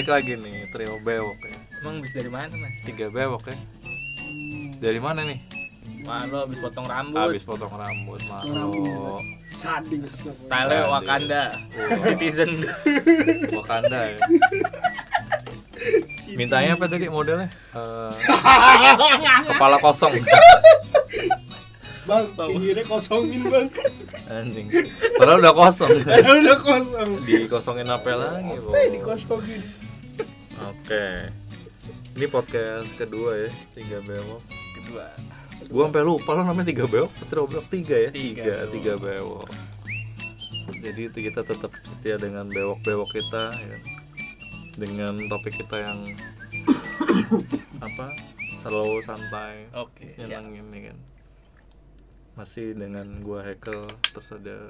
balik lagi nih trio bewok ya. Emang bis dari mana mas? Tiga bewok ya. Dari mana nih? Wah lo habis potong rambut Habis potong rambut, rambut. Malo. sadis Style. Wakanda Wah. Citizen Wakanda ya. Mintanya apa tadi modelnya? Eh, kepala kosong. bang pinggirnya kosongin bang Anjing. Padahal udah kosong. Padahal udah kosong Dikosongin apa lagi, eh dikosongin Oke. Ini podcast kedua ya, tiga bewok. kedua Gua sampai lupa lo namanya tiga bewok, trio bewok tiga ya? Tiga Tiga, tiga bewok. Jadi itu kita tetap setia dengan bewok-bewok kita ya. Dengan topik kita yang apa? Slow, santai, oke siap nyenengin nih kan. Masih dengan gua Hekel, terus ada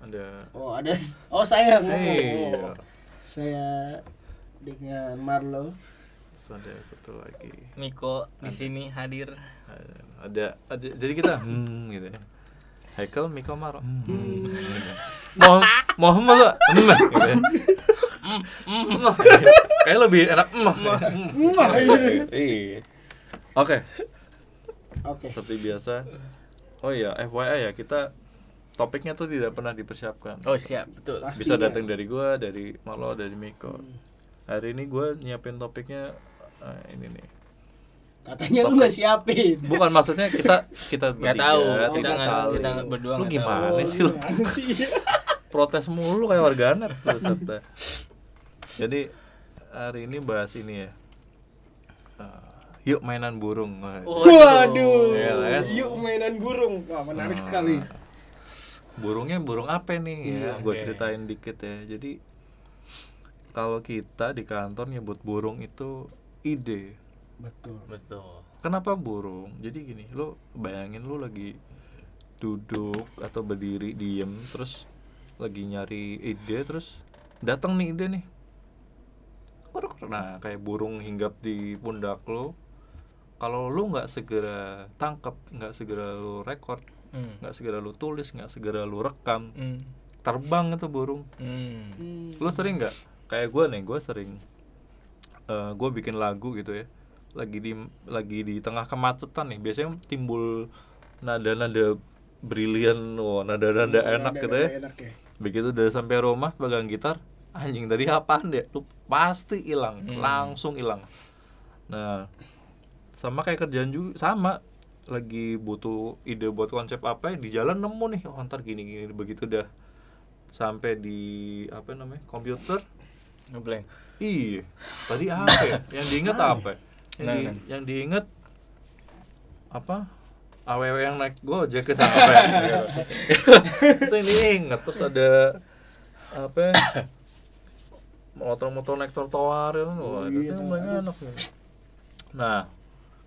ada oh ada oh saya ngomong Iya. Oh, saya dengan Marlo. Ada satu lagi. Miko di sini hadir. Ada ada jadi kita hmm gitu ya. Haikal Miko Maro hmm, gitu. mau mau hmm lo hmm gitu ya. Hmm, kayak lebih enak hmm Wah, iya. iya. Oke. Oke. Seperti biasa. Oh iya FYI ya kita topiknya tuh tidak pernah dipersiapkan. Oh siap. Betul. Pasti. bisa Pastinya. datang dari gua dari Marlo dari Miko. Hari ini gua nyiapin topiknya eh, ini nih. Katanya lu nggak siapin. Bukan maksudnya kita kita bertiga, tahu, tidak kita nggak- saling. kita berdua lu gimana Oh, sih lu? Protes mulu kayak warganet buset dah. Jadi hari ini bahas ini ya. Eh, yuk mainan burung. Waduh. Iya kan? yuk mainan burung. Wah menarik Nah, sekali Burungnya burung apa nih ya? Iya, Gue oke. ceritain dikit ya. Jadi kalau kita di kantor nyebut burung itu ide. betul betul Kenapa burung? Jadi gini, lo bayangin lo lagi duduk atau berdiri diem terus lagi nyari ide terus datang nih ide nih. Nah, kayak burung hinggap di pundak lo. Kalau lo nggak segera tangkap, nggak segera lo record, hmm. nggak segera lo tulis, nggak segera lo rekam, Hmm. terbang itu burung. Hmm. Hmm. Lo sering nggak? Kayak gue nih, gue sering. eh gue bikin lagu gitu ya. Lagi di lagi di tengah kemacetan nih. Biasanya timbul nada-nada brilian, wah nada-nada enak Ada- gitu ya. enak ya Begitu udah sampai rumah pegang gitar, anjing tadi apaan deh? Lu pasti hilang, Hmm. langsung hilang. Nah, sama kayak kerjaan juga sama lagi butuh ide buat konsep apa ya di jalan nemu nih oh ntar gini gini begitu udah sampai di apa namanya komputer ngeblank Iya. Tadi apa ya? Yang diinget apa? ya? Yang, Nah, di, nah. yang diinget apa? AWW yang naik Gojek ke sana apa ya? Itu yang diinget terus ada apa? ya? Motor-motor naik trotoar ya kan. Wah, itu Iya, enak nih. Nah,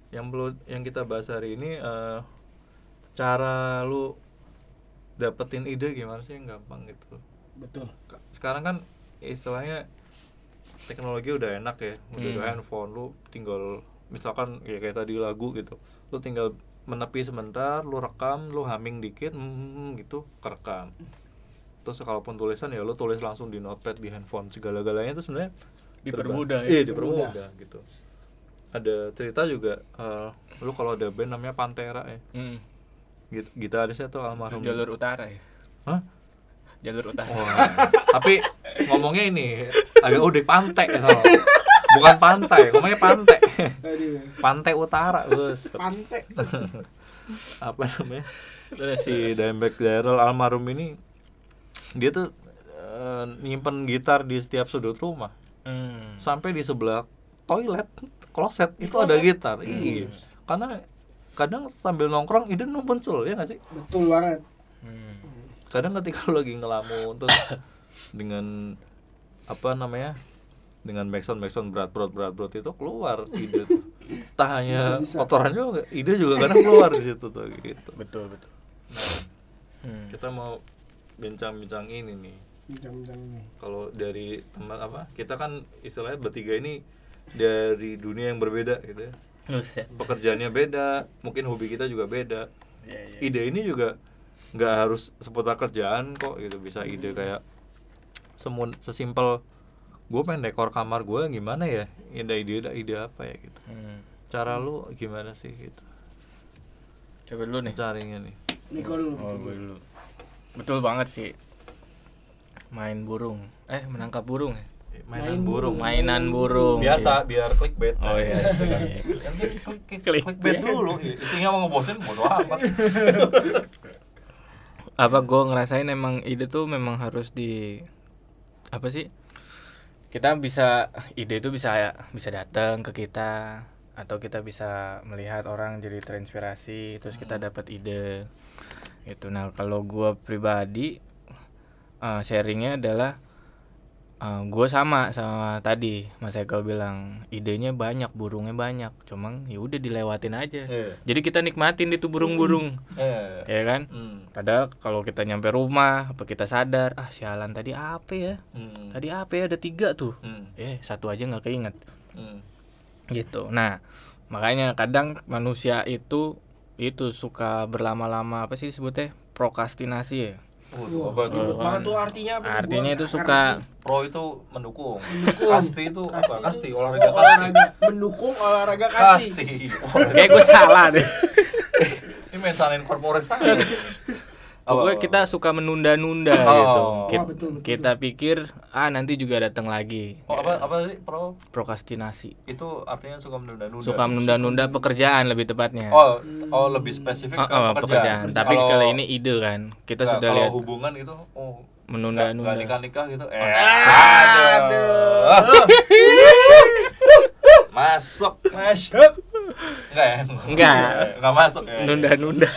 yang perlu yang kita bahas hari ini eh, cara lu dapetin ide gimana sih? Yang gampang gitu. Betul. Sekarang kan istilahnya teknologi udah enak ya. Udah Hmm. handphone lu tinggal misalkan ya kayak tadi lagu gitu. Lu tinggal menepi sebentar lu rekam lu humming dikit hmm, gitu kerekam. Terus kalaupun tulisan ya lu tulis langsung di notepad di handphone segala-galanya itu sebenarnya Dipermudah ya? iya dipermudah. gitu ada cerita juga eh, lu kalau ada band namanya Pantera ya. Hmm. Git- gitarisnya tuh almarhum. Jalur utara ya? Hah? jalur utara. Wah, tapi ngomongnya ini agak udah pantai so. bukan pantai ngomongnya pantai aduh. Pantai utara bos. Pantai apa namanya? Terus, si Dimebag Daryl almarhum ini dia tuh eh, nyimpen gitar di setiap sudut rumah. Hmm. sampai di sebelah toilet kloset itu ada gitar. Iya. Karena kadang sambil nongkrong ide nu muncul ya nggak sih? Betul banget. Hmm. kadang ketika lu lagi ngelamun terus dengan apa namanya dengan backsound backsound berat berat berat berat itu keluar ide tuh. tak hanya kotoran juga ide juga kadang keluar di situ tuh gitu. Betul betul. Nah hmm. kita mau bincang-bincang ini nih. Bincang-bincang ini. Kalau dari teman apa kita kan istilahnya bertiga ini dari dunia yang berbeda gitu ya pekerjaannya beda mungkin hobi kita juga beda Ya, ya. ide ini juga nggak harus seputar kerjaan kok gitu bisa ide kayak semun sesimpel gue pengen dekor kamar gue gimana ya ide ide ide apa ya gitu Hmm. cara lu gimana sih gitu Coba dulu nih. carinya nih Niko dulu. Oh, gue dulu. Betul banget sih. Main burung. Eh, menangkap burung ya? Mainan Main burung Mainan burung. biasa biar clickbait Oh iya. sih. Nanti klik, klik, Clickbait. dulu isinya mau ngebosin bodo amat apa gue ngerasain emang ide tuh memang harus di apa sih kita bisa ide itu bisa bisa datang ke kita atau kita bisa melihat orang jadi terinspirasi terus kita dapat ide itu nah kalau gue pribadi eh, sharingnya adalah gue sama sama tadi Mas Eko bilang idenya banyak burungnya banyak cuma ya udah dilewatin aja Iya. jadi kita nikmatin itu burung-burung Eh, ya kan hmm, Padahal kalau kita nyampe rumah, apa kita sadar, ah sialan tadi apa ya? hmm, Tadi apa ya? Ada tiga tuh. hmm, Eh satu aja nggak keinget. hmm. Gitu. Nah makanya kadang manusia itu itu suka berlama-lama apa sih sebutnya prokrastinasi ya. Waduh, Wah, apa tuh? ribet banget tuh artinya apa? Artinya itu suka ngerti. Pro itu mendukung. Mendukung. Kasti itu apa? Kasti olahraga kasti. olahraga mendukung olahraga kasti. Kasti. Kayak gue salah deh. Ini salahin korporat saya. Pokoknya kita suka menunda-nunda Oh. gitu. Oh, Kita, betul, betul. kita pikir ah nanti juga datang lagi. Oh, apa apa tadi pro Prokrastinasi. itu artinya suka menunda-nunda. Suka menunda-nunda pekerjaan lebih tepatnya. Oh, oh lebih spesifik Oh, ke oh, pekerjaan. pekerjaan. Tapi Kalau- kalau ini ide kan, kita Nggak, sudah kalau lihat hubungan itu oh menunda-nunda. nikah-nikah gitu. Eh, Aduh. aduh. Masuk. Masuk. Enggak ya? Enggak. Enggak masuk ya. Nunda-nunda.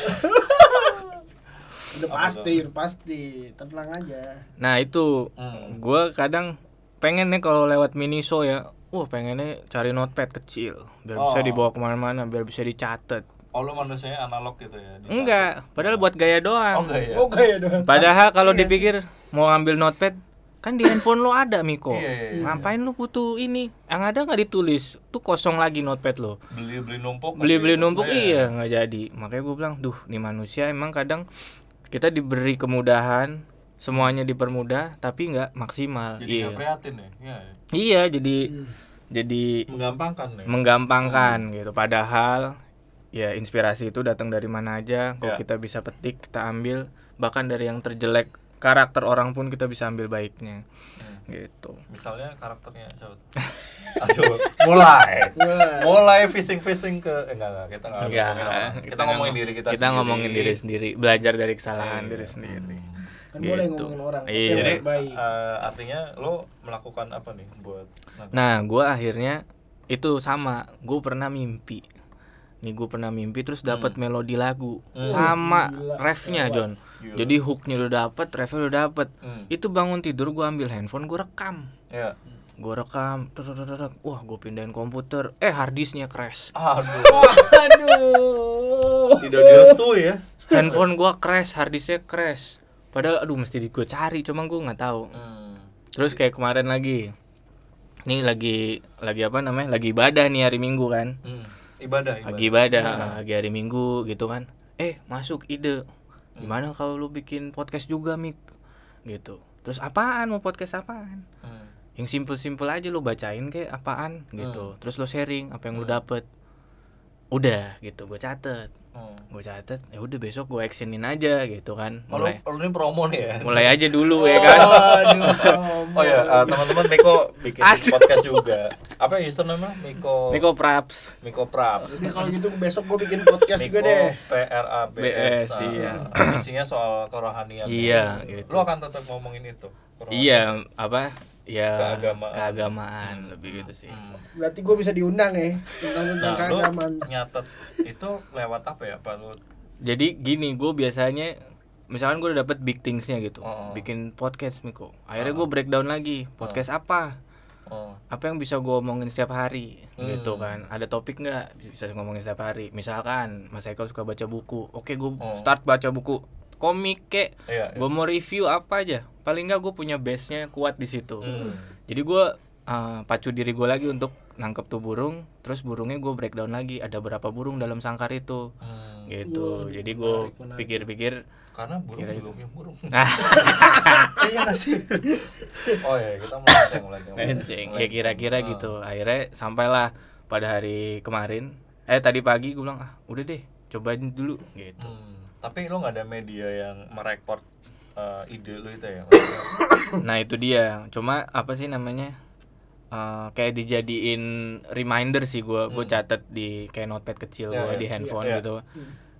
Udah pasti, udah pasti. Tenang aja. Nah itu, Hmm. gua kadang pengen nih kalau lewat miniso ya, wah pengennya cari notepad kecil, biar bisa Oh. dibawa ke mana-mana, biar bisa dicatat. Oh lu manusianya analog gitu ya? Enggak, padahal buat gaya Oh doang. enggak ya? Oke ya dong. Padahal kalau Iya sih. dipikir mau ngambil notepad, kan di handphone lo ada Miko. Iya, iya, iya. Ngapain lu butuh ini? Yang ada nggak ditulis, tuh kosong lagi notepad lo. Beli-beli numpuk. beli-beli gitu. numpuk Iya. iya nggak jadi makanya gue bilang duh nih manusia emang kadang kita diberi kemudahan semuanya dipermudah tapi nggak maksimal Jadi iya prihatin ya? Iya. iya jadi Hmm. jadi Menggampangkan ya? menggampangkan gitu padahal ya inspirasi itu datang dari mana aja Ya. kok kita bisa petik kita ambil bahkan dari yang terjelek karakter orang pun kita bisa ambil baiknya Hmm. gitu Misalnya karakternya? Aduh, mulai. Mulai. Mulai fishing-fishing ke eh, enggak enggak kita enggak Enggak, ngomongin orang. Kita, ngomongin diri kita kita sendiri. ngomongin diri sendiri belajar dari kesalahan Iya. diri sendiri Kan boleh Gitu. ngomongin orang. Iya. yang Jadi baik. eh, artinya lo melakukan apa nih buat Nah, gua akhirnya itu sama. Gue pernah mimpi. Nih gue pernah mimpi terus dapat melodi lagu Hmm. sama refnya John. Gila. Jadi hooknya udah dapet, refnya udah dapet. Hmm. Itu bangun tidur gue ambil handphone, gue rekam. Ya. Gue rekam, tek, tek, tek, tek. wah gue pindahin komputer, eh harddisknya crash. Aduh. Aduh. Tidak direstui ya. Handphone gua crash, harddisknya crash. Padahal aduh mesti gue cari, cuma gue nggak tahu. Hmm. Terus kayak kemarin lagi, nih lagi lagi apa namanya? Lagi ibadah nih hari Minggu kan. Hmm. Ibadah, ibadah. lagi ibadah lagi hari minggu gitu kan eh masuk ide gimana kalau lu bikin podcast juga mik? Gitu. Terus apaan? Mau podcast apaan? Hmm. yang simple simple aja lu bacain kayak apaan? Gitu. Terus lu sharing apa yang lu dapet udah gitu gue catet Hmm. gue catet ya udah besok gue actionin aja gitu kan Oh, lu, mulai lu ini promo nih ya. mulai aja dulu ya kan Aduh. Oh ya, eh, teman-teman Miko bikin podcast juga. Apa ya username Miko Niko Praps Miko Prap. Udah kalau gitu besok gue bikin podcast juga Miko deh. P R A B BS, S. iya. ah, Isinya soal kerohanian. Iya, gitu. Lu akan tetap ngomongin itu. kerohanian. iya apa ya Keagamaan. keagamaan lebih gitu sih Hmm. Berarti gue bisa diundang ya tentang tentang Nah, keagamaan. nyatet itu lewat apa ya? Apa lu Jadi gini, gue biasanya misalkan gue udah dapet big thingsnya gitu, Oh. bikin podcast Miko. Akhirnya gue breakdown lagi, podcast apa? Oh. Apa yang bisa gue omongin setiap hari, Hmm. gitu kan? Ada topik nggak bisa ngomongin setiap hari? Misalkan Mas Eko suka baca buku, oke gue Oh. start baca buku komik kek, Iya. iya. gue mau review apa aja. Paling nggak gue punya base-nya kuat di situ. Hmm. Jadi gue uh, pacu diri gue lagi untuk nangkep tuh burung, terus burungnya gue breakdown lagi. Ada berapa burung dalam sangkar itu? Hmm. gitu Waduh, jadi gue pikir-pikir Karena burung Kira itu. belumnya burung. Nah, Iya nggak sih? Oh ya, kita melenceng, melenceng. Ya kira-kira Ah. gitu. Akhirnya sampailah pada hari kemarin. Eh tadi pagi gue bilang, "Ah, udah deh, cobain dulu." gitu. Hmm, Tapi lo nggak ada media yang merekord eh, ide lo itu ya? Nah, itu dia. Cuma apa sih namanya? Eh, kayak dijadiin reminder sih gua gue catet di kayak notepad kecil Ya, gua ya. di handphone Ya, ya. gitu.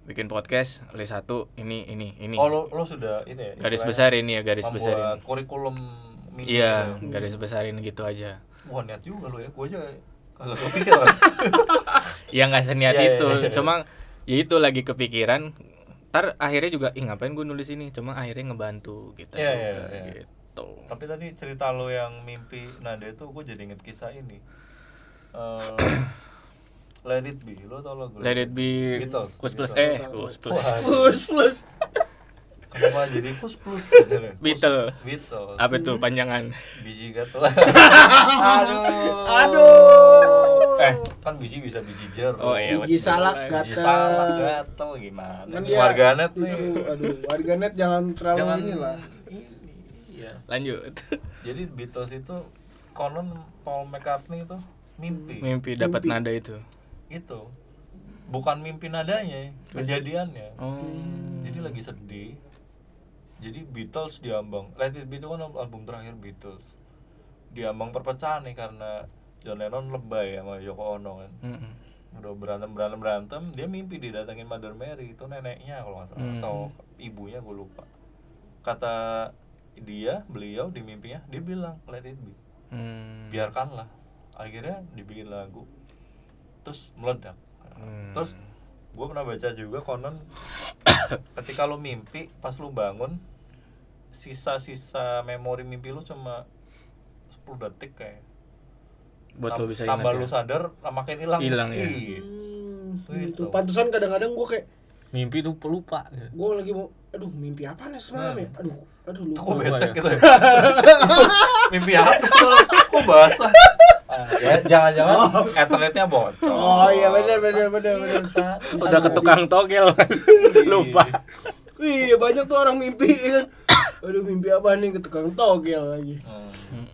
Bikin podcast, list satu ini ini ini. Oh lo, lo sudah ini ya? garis besar ini ya, garis besar ini. kurikulum Iya, gitu ya? garis besarin gitu aja. Wah niat juga lo ya, gue aja kagak kepikiran. Ya nggak seniat Iya, iya, itu, iya. cuma ya itu lagi kepikiran. Ntar akhirnya juga, ih ngapain gue nulis ini? Cuma akhirnya ngebantu gitu. Iya, juga, iya, iya. Gitu. Tapi tadi cerita lo yang mimpi nada itu gue jadi inget kisah ini. Eh, Let It Be, lo tau lagu Let it be Beatles, kus plus eh kus plus. Wah, Plus plus. kenapa jadi kus plus? Beatles. Beatles. Apa tuh panjangan? Biji gatel. Aduh. Aduh. Eh, kan biji bisa biji jeruk. Oh, iya, Biji salak Biji gatel. salak gatel gimana? Kan dia warganet nih. aduh, warganet jangan terlalu Jangan ini lah. ini. Iya. Lanjut. Jadi Beatles itu konon Paul McCartney itu mimpi. Mimpi dapat nada itu. Itu. Bukan mimpi nadanya, kejadiannya. Oh. Jadi lagi sedih. Jadi Beatles diambang. Let It Be itu kan album terakhir Beatles. Diambang perpecahan nih karena John Lennon lebay sama Yoko Ono kan. Mm-mm. Udah berantem berantem berantem, dia mimpi didatengin Mother Mary itu neneknya kalau nggak salah Hmm. atau ibunya gue lupa. Kata dia, beliau di mimpinya dia bilang Let It Be. Hmm. Biarkanlah. Akhirnya dibikin lagu. Terus meledak. Hmm. Terus gue pernah baca juga konon ketika lu mimpi pas lu bangun sisa-sisa memori mimpi lu cuma 10 detik kayak buat lo bisa tambah lu ya. sadar makin hilang Hilang, ya. Iya. Hmm, Itu gitu. itu. Pantesan kadang-kadang gue kayak Mimpi tuh pelupa. gue lagi mau aduh mimpi apa nih semalam ya aduh aduh lupa kok becek ya? gitu ya mimpi apa sih lu? kok basah Ah, ya jangan-jangan internetnya bocor oh iya benar benar benar benar. Udah ke tukang togel. Lupa. iya banyak tuh orang mimpi ya kan aduh mimpi apa nih ke tukang togel lagi Hmm.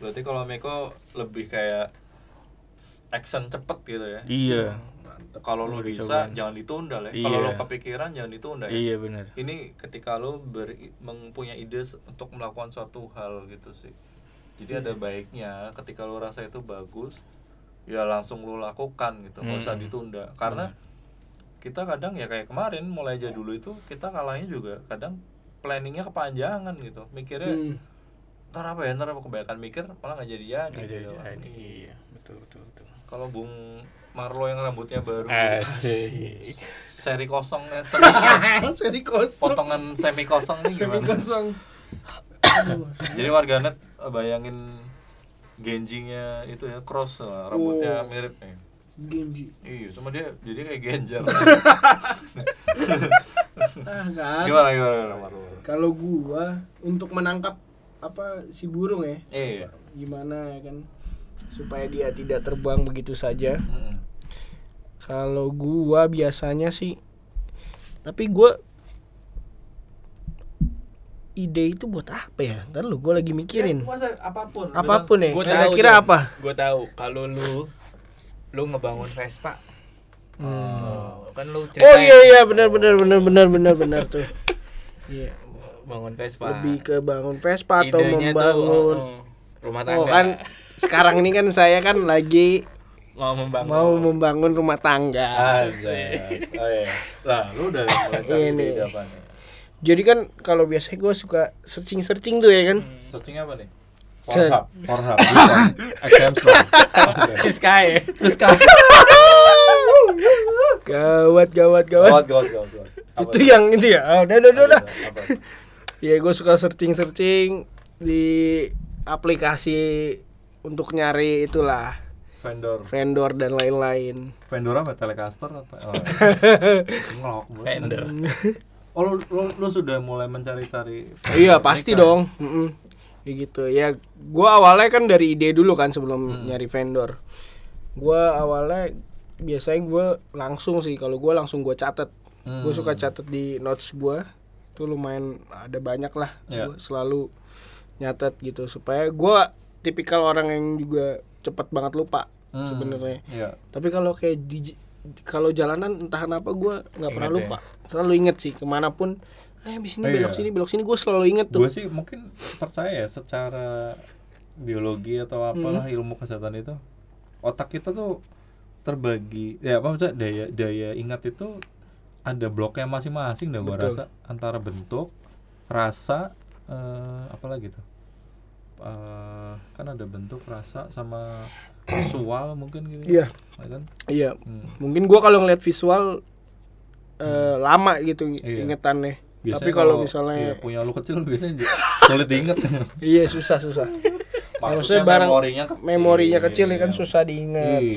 Berarti kalau Miko lebih kayak action cepet gitu ya Iya. kalau Udah bisa cobain. jangan ditunda lah Iya. kalau lu kepikiran jangan ditunda ya Iya benar. ini ketika lu ber, mempunyai ide untuk melakukan suatu hal gitu sih jadi ada baiknya ketika lu rasa itu bagus ya langsung lu lakukan gitu nggak usah Hmm. ditunda karena kita kadang ya kayak kemarin mulai aja dulu itu kita kalahnya juga kadang planningnya kepanjangan gitu mikirnya Hmm. Ntar apa ya ntar apa kebanyakan mikir malah nggak jadi jadi Nggak jadi gitu. jadi. Iya, betul betul betul. kalau Bung Marlo yang rambutnya baru Asik. seri kosongnya seri seri kosong potongan semi kosong nih semi gimana kosong jadi warganet eh, bayangin genjinya itu ya cross eh, rambutnya Oh. mirip nih Genji iya cuma dia jadi kayak genjar ah kan gimana gimana, gimana Marlo kalau gua untuk menangkap apa si burung ya? Iya. Gimana ya kan? Supaya dia tidak terbang begitu saja. Kalau gua biasanya sih tapi gua ide itu buat apa ya? Ntar lu gua lagi mikirin. Ya, masa apa pun apa pun ya? Gua tahu, kira-kira Jon. apa? Gue tahu kalau lu lu ngebangun Vespa. Hmm. Oh, kan lu oh iya iya benar benar benar benar benar benar tuh. Iya bangun Vespa. lebih ke bangun Vespa atau Idenya tuh, membangun oh, oh, rumah tangga. oh kan sekarang ini kan saya kan lagi mau membangun. mau membangun rumah tangga Azas. Oh iya. Lah, lu udah mulai cari Ini. ide apa nih? jadi kan kalau biasanya gue suka searching searching tuh ya kan Searching apa nih? Pornhub, Pornhub, bukan. XM Strong. Oke. Siska ya. Siska. gawat gawat gawat Gawat, gawat, gawat, itu yang itu ya oh, udah udah udah, udah. Apa? ya gue suka searching searching di aplikasi untuk nyari itulah Vendor. vendor dan lain-lain Vendor apa? Telecaster apa? Oh. Ngelok. Vendor. Oh, lu, lu, lu sudah mulai mencari-cari iya pasti Mereka. dong Mm-mm. ya gitu ya gue awalnya kan dari ide dulu kan sebelum Hmm. nyari vendor gue awalnya biasanya gue langsung sih kalau gue langsung gue catet Hmm. gue suka catet di notes gue tuh lumayan ada banyak lah Iya. Gua selalu nyatet gitu supaya gua tipikal orang yang juga cepat banget lupa Hmm, sebenarnya Iya. tapi kalau kayak di kalau jalanan entah kenapa gua nggak pernah ya? lupa selalu inget sih ke mana pun eh habis ini Iya. belok sini belok sini gue selalu inget tuh Gue sih mungkin percaya ya secara biologi atau apalah Hmm. ilmu kesehatan itu otak kita tuh terbagi ya apa maksudnya daya daya ingat itu ada bloknya masing-masing dah Betul. rasa antara bentuk rasa eh apa lagi tuh Eh, kan ada bentuk rasa sama visual mungkin gitu Iya. ya kan iya Hmm. mungkin gua kalau ngeliat visual eh, lama gitu Iya. ingetannya Biasanya tapi kalau misalnya iya, punya lu kecil biasanya sulit diinget iya susah susah Maksudnya barang memorinya kecil. memorinya kecil ya kan Iya. susah diingat Iya.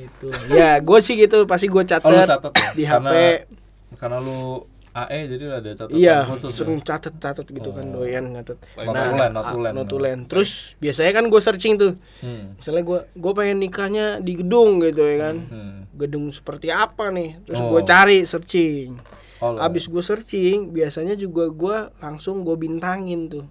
Itu ya gue sih gitu pasti gue catat, Oh, catat ya? di Karena- HP Karena lu AE jadi ada catatan iya khusus. ya? sering catat catat gitu kan Oh. doyan catat Notulen, notulen. notulen terus biasanya kan gue searching tuh Hmm. misalnya gue gue pengen nikahnya di gedung gitu ya kan Hmm. gedung seperti apa nih terus Oh. gue cari searching Oh, abis gue searching biasanya juga gue langsung gue bintangin tuh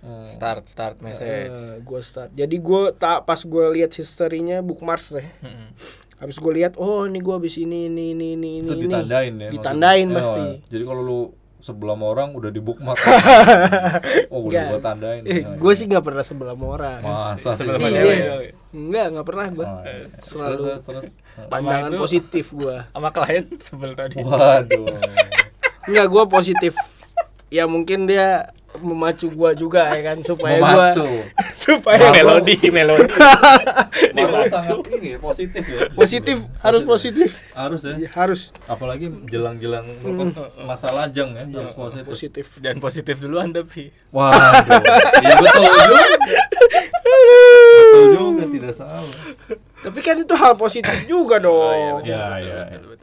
Hmm. Start start message. gue start jadi gue tak pas gue lihat historinya bookmarks deh Mm-mm. habis gue lihat oh ini gue habis ini ini ini ini itu ini ditandain ya. ditandain maksudnya. pasti Eh, jadi kalau lu sebelum orang udah di bookmark. oh, udah Enggak. gua tandain. Eh, Ya, gue ya. sih nggak pernah sebelah sama orang Masa sih? Sebelum Iya. Enggak, nggak pernah gue. Oh, iya. Selalu Terus terus terus. Pandangan itu- positif gue. Sama klien sebel tadi. Waduh. Enggak, gue positif. Ya mungkin dia memacu gua juga ya kan supaya Memacu. gua supaya Malu. melodi melodi. Sangat ini ya, positif ya. positif harus positif Harus ya. Ya, harus Apalagi jelang-jelang apa, masa lajang ya, harus positif. positif Jangan positif duluan tapi. Waduh. Iya betul juga. betul juga tidak salah. tapi kan itu hal positif juga dong Ya, ya.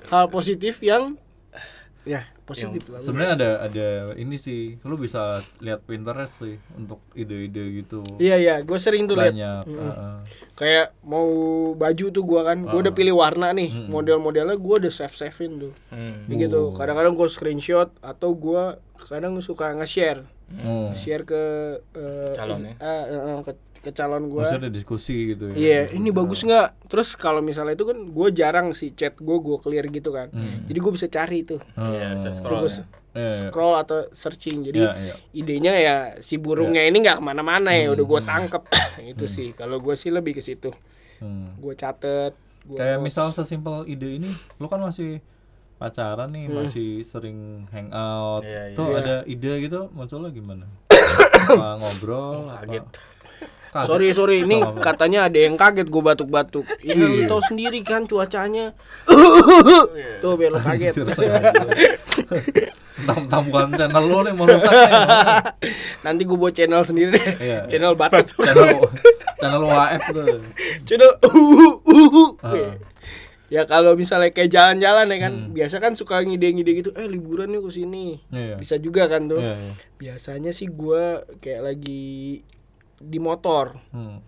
hal positif yang ya positif lah Sebenarnya ada ada ini sih, lu bisa lihat Pinterest sih untuk ide-ide gitu. iya iya gue sering tuh lihat Banyak. heeh. kayak mau baju tuh gua kan gua udah pilih warna nih model-modelnya gua udah save savein tuh Hmm. Gitu kadang-kadang gua screenshot atau gua kadang suka nge-share Oh. share ke eh, Calon ya? is- eh, eh, eh, ke, ke calon gua Maksudnya ada diskusi gitu ya. Iya, ini bagus nggak? Terus kalau misalnya itu kan gue jarang sih chat gue gue clear gitu kan. Jadi gue bisa cari tuh, Iya, saya scroll. terus ya. Iya, iya. scroll atau searching. Jadi Iya, iya. idenya ya si burungnya ini nggak ke mana-mana ya, udah gue tangkep. itu sih. Kalau gue sih lebih ke situ. Hmm. Gue catet. Gua Kayak notes. misal sesimpel ide ini, lu kan masih pacaran nih, masih sering hangout. Iya, iya. Tuh Iya. ada ide gitu, munculnya gimana? apa ngobrol? apa? kaget. Kaget. Sorry sorry ini Sama-sama. katanya ada yang kaget gue batuk-batuk. Ya lu Iya. tahu sendiri kan cuacanya. Tuh biar lu kaget. Entah-entah bukan channel lu nih mau rusak. Nanti gue buat channel sendiri deh. Iya. Channel batuk. channel channel WAF tuh. channel uhuh. Ya kalau misalnya kayak jalan-jalan ya kan, biasa kan suka ngide-ngide gitu, eh liburan yuk ke sini. Iya. Bisa juga kan tuh. Iya, iya. Biasanya sih gua kayak lagi di motor. Hmm.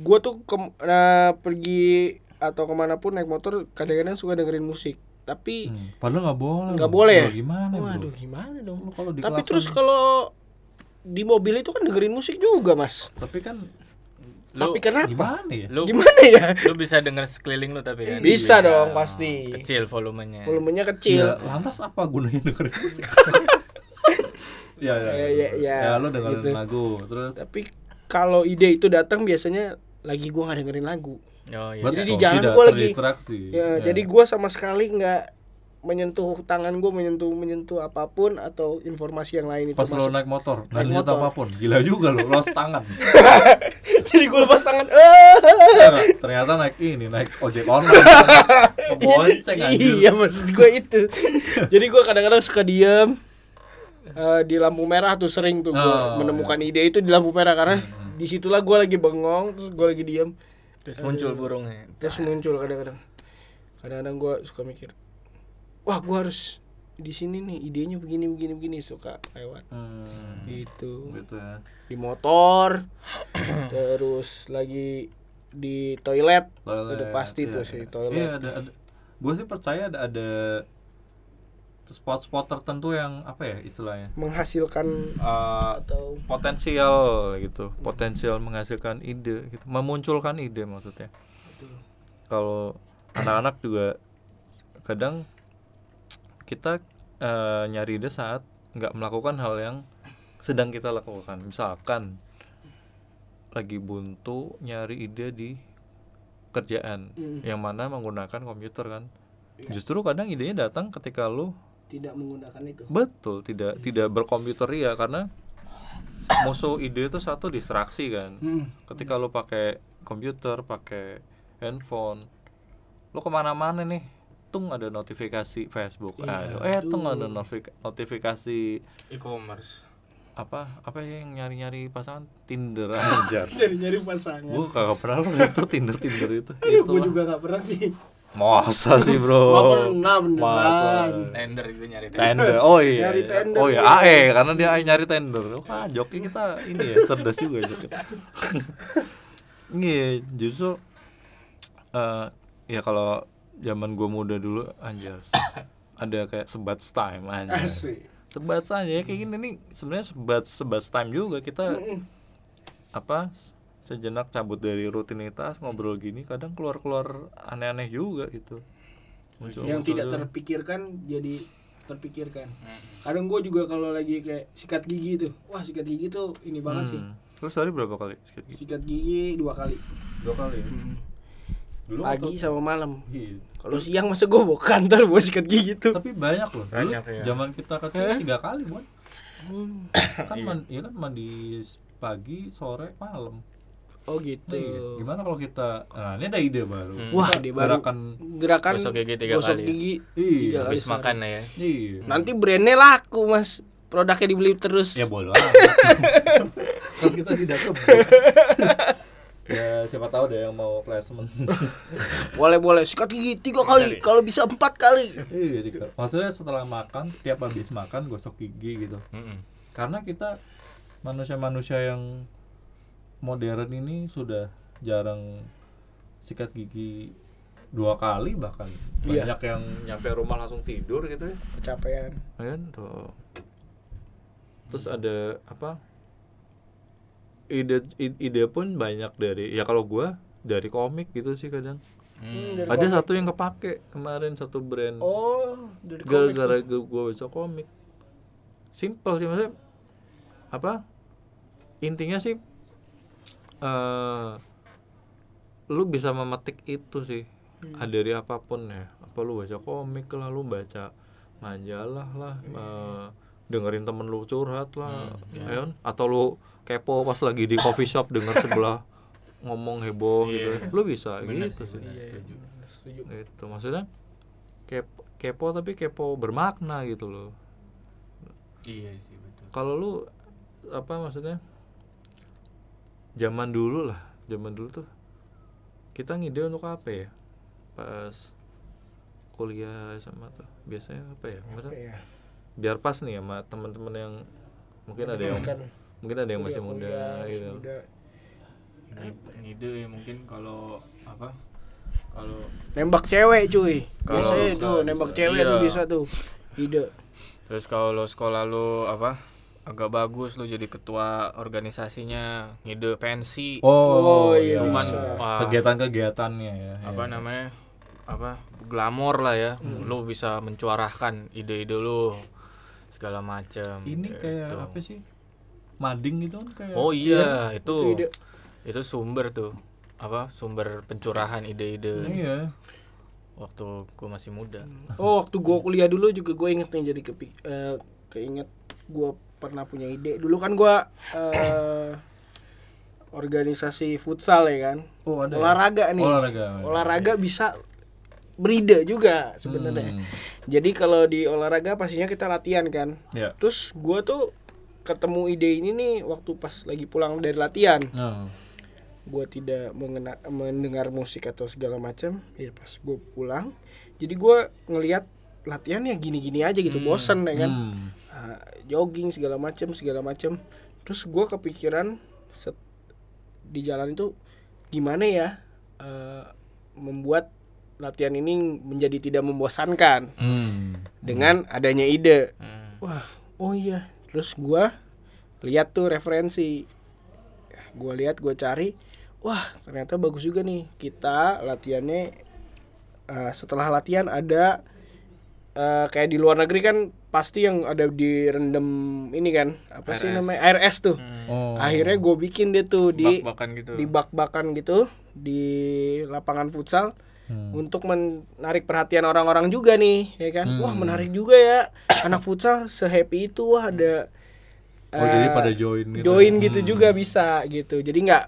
Gua tuh ke, nah, pergi atau ke mana pun naik motor kadang-kadang suka dengerin musik. Tapi Hmm. Padahal nggak boleh. nggak bro. boleh ya? Bro, Gimana, bro? Waduh, gimana dong? Kalau di Tapi terus kalau di mobil itu kan dengerin musik juga, Mas. tapi kan Lu, Tapi kenapa? gimana ya? lu, Gimana ya? lu bisa denger sekeliling lu tapi kan. Bisa dong pasti. Kecil volumenya. Volumenya kecil. Ya, lantas apa gunanya dengerin musik? ya, ya, Ya, ya, ya. ya, lu dengerin Gitu. lagu, terus Tapi kalau ide itu datang biasanya lagi gua nggak dengerin lagu. Oh iya. Jadi di jalan gua lagi- terdistraksi. Ya, jadi gua sama sekali nggak menyentuh tangan gua menyentuh menyentuh apa pun atau informasi yang lain itu pas lo naik motor, Naik motor. apa pun, gila juga lo, los tangan. Jadi gua lepas tangan. Enggak, Ternyata naik ini, naik ojek online. Ngebonceng anjir. iya maksud gua itu. Jadi gua kadang-kadang suka diam eh, di lampu merah tuh sering tuh gua Oh, Hmm, menemukan ide itu di lampu merah karena di situlah gua lagi bengong terus gua lagi diam Terus muncul burungnya. terus muncul kadang-kadang. Kadang-kadang gue suka mikir wah gue harus di sini nih idenya begini begini begini suka lewat. Hmm, gitu. Gitu ya. di motor terus lagi di toilet, Toilet, udah pasti iya, tuh sih iya. toilet. Iya, ada, ada. Gue sih percaya ada ada spot-spot tertentu yang apa ya istilahnya? Menghasilkan Eh, atau potensial gitu. Potensial menghasilkan ide gitu. Memunculkan ide maksudnya. Kalau anak-anak juga kadang kita eh, nyari ide saat nggak melakukan hal yang sedang kita lakukan. Misalkan lagi buntu nyari ide di kerjaan Mm. yang mana menggunakan komputer kan. Justru kadang idenya datang ketika lu tidak menggunakan itu. Betul tidak tidak berkomputer ya karena musuh ide itu satu distraksi kan. Hmm. ketika lu pakai komputer pakai handphone lu ke mana-mana nih tung ada notifikasi Facebook. Iya, aduh eh tung ada notifi- notifikasi e-commerce. apa apa ya yang nyari-nyari pasangan? Tinder. Aja nyari nyari pasangan. Gue kagak pernah loh itu Tinder Tinder itu. Gue juga nggak pernah sih masa sih bro? Nggak pernah, beneran. Tender itu nyari tender. Tender. Oh iya. Nyari tender, oh iya. iya. AE karena dia AE nyari tender. Wah joki kita ini ya cerdas juga joki iya justru eh ya kalau zaman gue muda dulu anjir. Ada kayak sebat time anjir. Asik. Sebat aja ya kayak gini nih. Sebenarnya sebat sebat time juga kita apa sejenak cabut dari rutinitas ngobrol gini kadang keluar keluar aneh-aneh juga gitu muncul yang muncul tidak juga. terpikirkan jadi terpikirkan kadang gue juga kalau lagi kayak sikat gigi tuh wah sikat gigi tuh ini banget sih Hmm. terus hari berapa kali sikat gigi sikat gigi dua kali dua kali ya? dulu pagi waktu- sama malam Iya. kalau siang masa gue bawa kantor buat sikat gigi tuh tapi banyak loh dulu Banyak, ya. zaman kita kecil Hah? tiga kali buat Hmm. kan man, ya kan mandi pagi sore malam oh gitu Iya. gimana kalau kita nah ini ada ide baru Hmm. Wah, ide baru. gerakan gerakan Gosok gigi tiga gosok kali ya? gigi iya habis sehari. makan ya iya nanti brandnya laku mas produknya dibeli terus ya amat kan kita tidak kebut ya siapa tahu deh yang mau placement boleh boleh sikat gigi tiga kali kalau bisa empat kali iya tiga. maksudnya setelah makan tiap habis makan gosok gigi gitu Mm-mm. karena kita manusia-manusia yang modern ini sudah jarang sikat gigi dua kali bahkan. Iya. banyak yang nyampe rumah langsung tidur gitu ya. Kecapean. Kan? Tuh. Terus ada apa? Ide ide pun banyak dari ya kalau gua dari komik gitu sih kadang. Hmm. ada komik. satu yang kepake kemarin satu brand. Oh dari komik gara-gara gue baca komik. Simple sih maksudnya apa? Intinya sih eh lu bisa memetik itu sih Hmm. Ah, dari apa pun ya apa lu baca komik lah lu baca majalah lah eh, dengerin temen lu curhat lah Hmm, ya kan? atau lu kepo pas lagi di coffee shop denger sebelah ngomong heboh gitu Iya. lu bisa Bener gitu sih, sih bener. Iya, setuju. bener, setuju gitu maksudnya kepo, kepo tapi kepo bermakna gitu loh iya sih betul kalau lu apa maksudnya zaman dulu lah zaman dulu tuh kita ngide untuk apa ya pas kuliah sama tuh biasanya apa ya Apa maksudnya ya? biar pas nih sama teman-teman yang mungkin ada yang Kan mungkin ada yang masih muda gitu muda. Ngide- ngide ya mungkin kalau apa kalau nembak cewek cuy Kalau biasanya bisa, tuh nembak bisa. cewek Iya. tuh bisa tuh ide terus kalau lo sekolah lo apa agak bagus lo jadi ketua organisasinya ngide pensi. Oh, iya, Lu kan, bisa. wah, kegiatan-kegiatannya ya apa ya. namanya? Apa? Glamor lah ya. Lo bisa mencuarahkan ide-ide lo segala macam ini kayak gitu. apa sih? Mading itu kan kayak oh iya itu. ide. itu sumber tuh. Apa? Sumber pencurahan ide-ide. Iya. Waktu gue masih muda. Oh waktu gua kuliah dulu juga gue inget nih jadi kepik eh, keinget gua pernah punya ide. Dulu kan gua eh, organisasi futsal ya kan? Oh ada ya? olahraga nih. Olahraga olahraga bisa beride juga sebenarnya. Hmm. jadi kalau di olahraga pastinya kita latihan kan. Ya. Terus gua tuh ketemu ide ini nih waktu pas lagi pulang dari latihan. Nah gua tidak mengena, mendengar musik atau segala macam. Ya pas gue pulang jadi gua ngelihat latihannya gini-gini aja gitu Hmm. bosen ya kan. Hmm. Ah, jogging segala macam segala macam terus gua kepikiran set, di jalan itu gimana ya eh, membuat latihan ini menjadi tidak membosankan Hmm. dengan adanya ide. Hmm. wah oh iya. Terus gua lihat tuh referensi. Gua lihat gua cari. Wah ternyata bagus juga nih. Kita latihannya eh, setelah latihan ada eh, kayak di luar negeri kan pasti yang ada di rendem ini kan apa sih RS. namanya RS tuh Oh. akhirnya gue bikin deh tuh di Bak-bakan gitu. di bak-bakan gitu di lapangan futsal Hmm. untuk menarik perhatian orang-orang juga nih ya kan Hmm. wah menarik juga ya anak futsal sehappy itu wah ada Oh, jadi eh, pada join gitu. join gitu Hmm. juga bisa gitu jadi nggak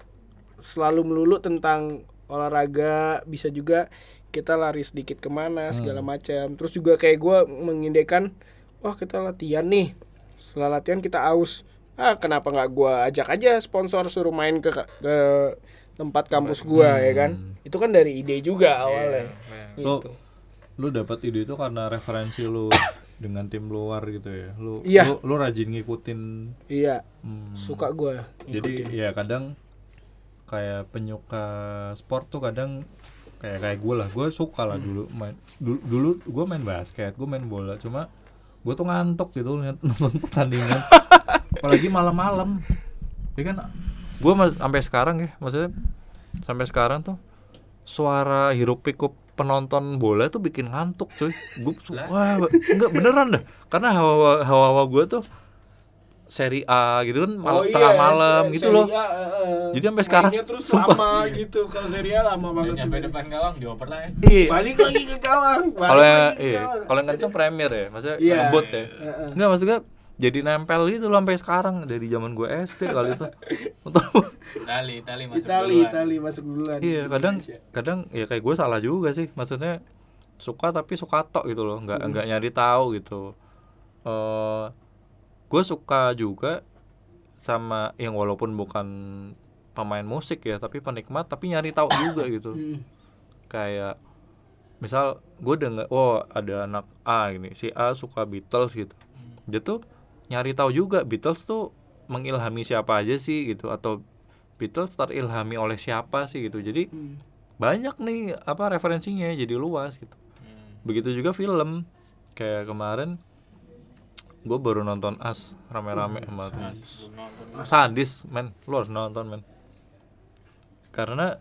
selalu melulu tentang olahraga bisa juga kita lari sedikit ke mana segala Hmm. macam terus juga kayak gue mengindekan wah kita latihan nih. Setelah latihan kita aus. Ah kenapa nggak gue ajak aja sponsor suruh main ke ke tempat kampus gua ya kan? Hmm. itu kan dari ide juga awalnya. Iya, Lu gitu. lu dapat ide itu karena referensi lu dengan tim luar gitu ya. Lu Iya. lu, lu rajin ngikutin? Iya. Hmm, suka gua jadi ya kadang kayak penyuka sport tuh kadang kayak kayak gue lah. Gue suka lah dulu main dulu, dulu gue main basket gue main bola. Cuma gue tuh ngantuk gitu nonton pertandingan. Apalagi malam-malam. Ya kan gue sampai sekarang ya maksudnya sampai sekarang tuh suara hiruk pikuk penonton bola tuh bikin ngantuk cuy. Gue wah enggak beneran dah. Karena hawa hawa gue tuh seri A gitu kan mal- Oh iya, tengah malam gitu loh A, eh. Jadi sampai sekarang, terus sumpah. lama gitu kalau Serie A lama banget sih. depan gawang dioper lah ya. iya balik lagi ke gawang kalau iya kalau yang kenceng premier ya maksudnya Iya. ngebut ya enggak maksudnya jadi nempel gitu loh sampai sekarang dari zaman gue SD kali itu Tali, tali masuk Itali duluan. Itali masuk duluan iya kadang Indonesia. kadang ya kayak gue salah juga sih maksudnya suka tapi suka tok gitu loh nggak nggak nyari tahu gitu eh gue suka juga sama yang walaupun bukan pemain musik ya tapi penikmat tapi nyari tahu juga gitu Hmm. kayak misal gue denger oh ada anak A gini si A suka Beatles gitu dia tuh nyari tahu juga Beatles tuh mengilhami siapa aja sih gitu atau Beatles terilhami oleh siapa sih gitu jadi Hmm. banyak nih apa referensinya jadi luas gitu Hmm. begitu juga film kayak kemarin gue baru nonton As rame-rame sama. Belum nonton. sadis men. Lu harus nonton men. Karena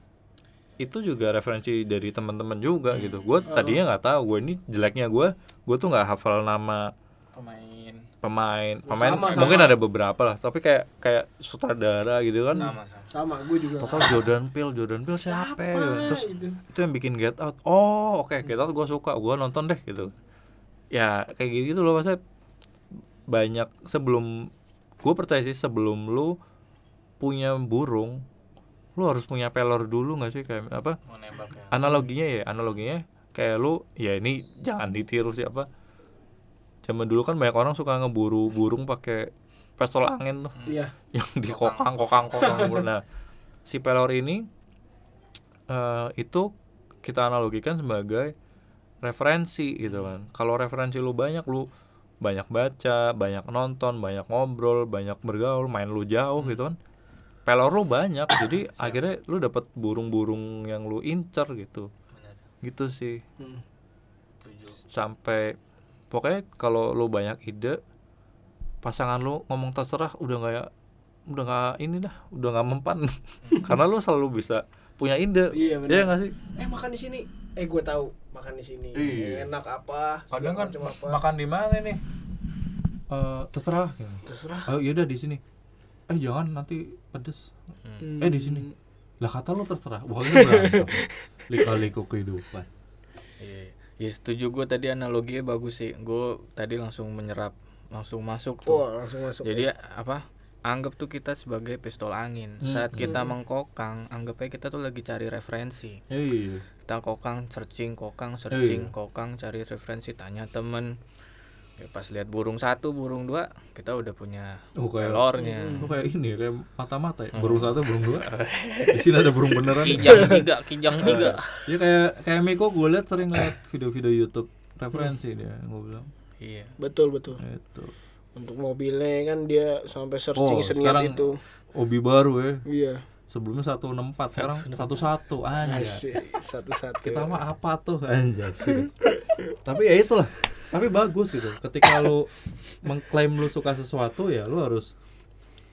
itu juga referensi dari teman-teman juga gitu. Gue tadinya nggak tahu gue ini jeleknya gue gue tuh nggak hafal nama Pemain. pemain. Oh, pemain sama, mungkin sama. ada beberapa lah tapi kayak kayak sutradara gitu kan. Sama sama. sama gue juga. Total Jordan Peele Jordan Peele siapa, ya? terus itu itu yang bikin Get Out. Oh oke Get Out gue suka. Gue nonton deh gitu. Ya kayak gitu loh maksudnya banyak sebelum gue percaya sih sebelum lu punya burung lu harus punya pelor dulu nggak sih? Kayak apa? Ya. analoginya ya analoginya kayak lu ya ini jangan ditiru sih apa? Zaman dulu kan banyak orang suka ngeburu burung pakai pistol angin tuh. Iya. Yang di kokang kokang kokang nah si pelor ini eh itu kita analogikan sebagai referensi gitu kan. Kalau referensi lu banyak lu banyak baca banyak nonton banyak ngobrol banyak bergaul main lu jauh gitu kan. Pelor lu banyak jadi akhirnya lu dapat burung-burung yang lu incer gitu. Benar. gitu sih. Hmm. Tujuh. sampai pokoknya kalau lu banyak ide pasangan lu ngomong terserah udah nggak ya udah nggak ini dah udah nggak mempan. Karena lu selalu bisa punya ide. Iya, benar. Iya nggak sih? Eh makan di sini. Eh gue tahu makan di sini Iya. enak apa kadang kan apa makan di mana nih Eh terserah gitu. terserah oh yaudah di sini eh jangan nanti pedes Hmm. eh di sini lah kata lu terserah pokoknya berantem lika-liku kehidupan Iya. Ya setuju gue tadi analoginya bagus sih. Gue tadi langsung menyerap, langsung masuk tuh. Wah, langsung masuk Jadi apa? Anggap tuh kita sebagai pistol angin. Saat kita mengkokang, anggap aja kita tuh lagi cari referensi. iya Kita kokang, searching, kokang, searching, Iya. kokang, cari referensi, tanya temen. Ya, pas lihat burung satu, burung dua, kita udah punya Oh, kayak- pelornya. lu kayak ini ya, kayak mata-mata ya burung satu burung dua di sini ada burung beneran Kijang tiga, kijang tiga. ya kayak kayak Miko gue liat sering liat video-video YouTube referensi dia gue bilang Iya. betul betul itu untuk mobilnya kan dia sampai searching oh seniat sekarang itu. Hobi baru ya. Iya. Sebelumnya 164 sekarang 11 anjay. Asik, satu-satu kita mah apa tuh anjay. Sih. tapi ya itulah. Tapi bagus gitu. Ketika lu mengklaim lu suka sesuatu ya lu harus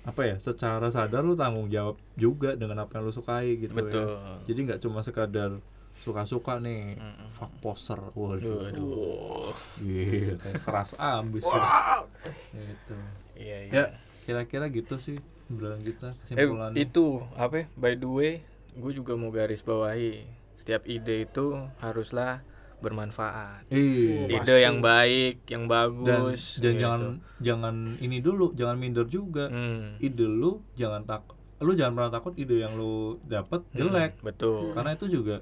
apa ya secara sadar lu tanggung jawab juga dengan apa yang lu sukai gitu Betul. ya jadi nggak cuma sekadar suka-suka nih fuck poser waduh Waduh. Gila, keras ambis gitu Iya, iya. ya kira-kira gitu sih obrolan kita Eh, kesimpulannya itu apa? ya? By the way, gue juga mau garis bawahi. Setiap ide itu haruslah bermanfaat. Iya. Ide yang baik, yang dan bagus. dan gitu. jangan jangan ini dulu jangan minder juga Hmm. ide lu jangan tak lu jangan pernah takut ide yang lu dapat Hmm, jelek betul. karena itu juga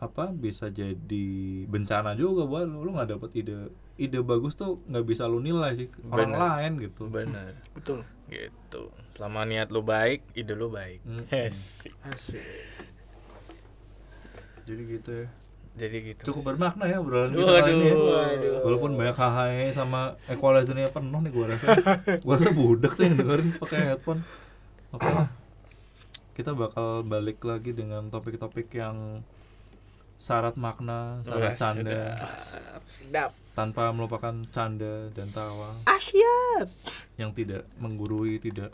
apa bisa jadi bencana juga buat lu lu nggak dapet ide ide bagus tuh nggak bisa lu nilai sih orang Bener. lain gitu Bener. Betul. Gitu. Selama niat lu baik, ide lu baik. Hmm. Asik. Asik. jadi gitu ya Jadi gitu. cukup bermakna ya obrolan kita kali ini ya. Waduh. Waduh. walaupun banyak hahae sama equalizernya penuh nih gua rasa gua rasa budak nih yang dengerin pakai headphone apa kita bakal balik lagi dengan topik-topik yang syarat makna syarat Wah, canda Sedap. tanpa melupakan canda dan tawa Asyat. yang tidak menggurui tidak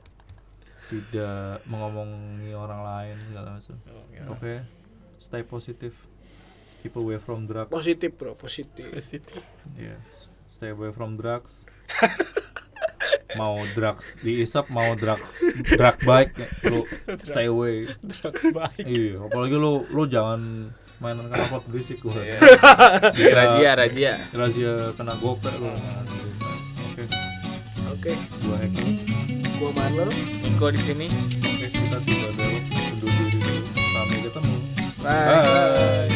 tidak mengomongi orang lain segala macam Oke. oke stay positif keep away from drugs Positif, Bro. Positif. Positif. Iya, stay away from drugs. mau drugs diisap, mau drugs drug bike, lu stay away. Drugs baik. Iya, apalagi lu lu jangan mainan knalpot berisik gua. Iya. Bisa Razia, razia. razia kena gopek lu. Oke, Oke. gua Heki. Gua Marlo. Niko di sini. Oke, kita tiba belok undur diri dulu. Sampai ketemu. Bye. Bye.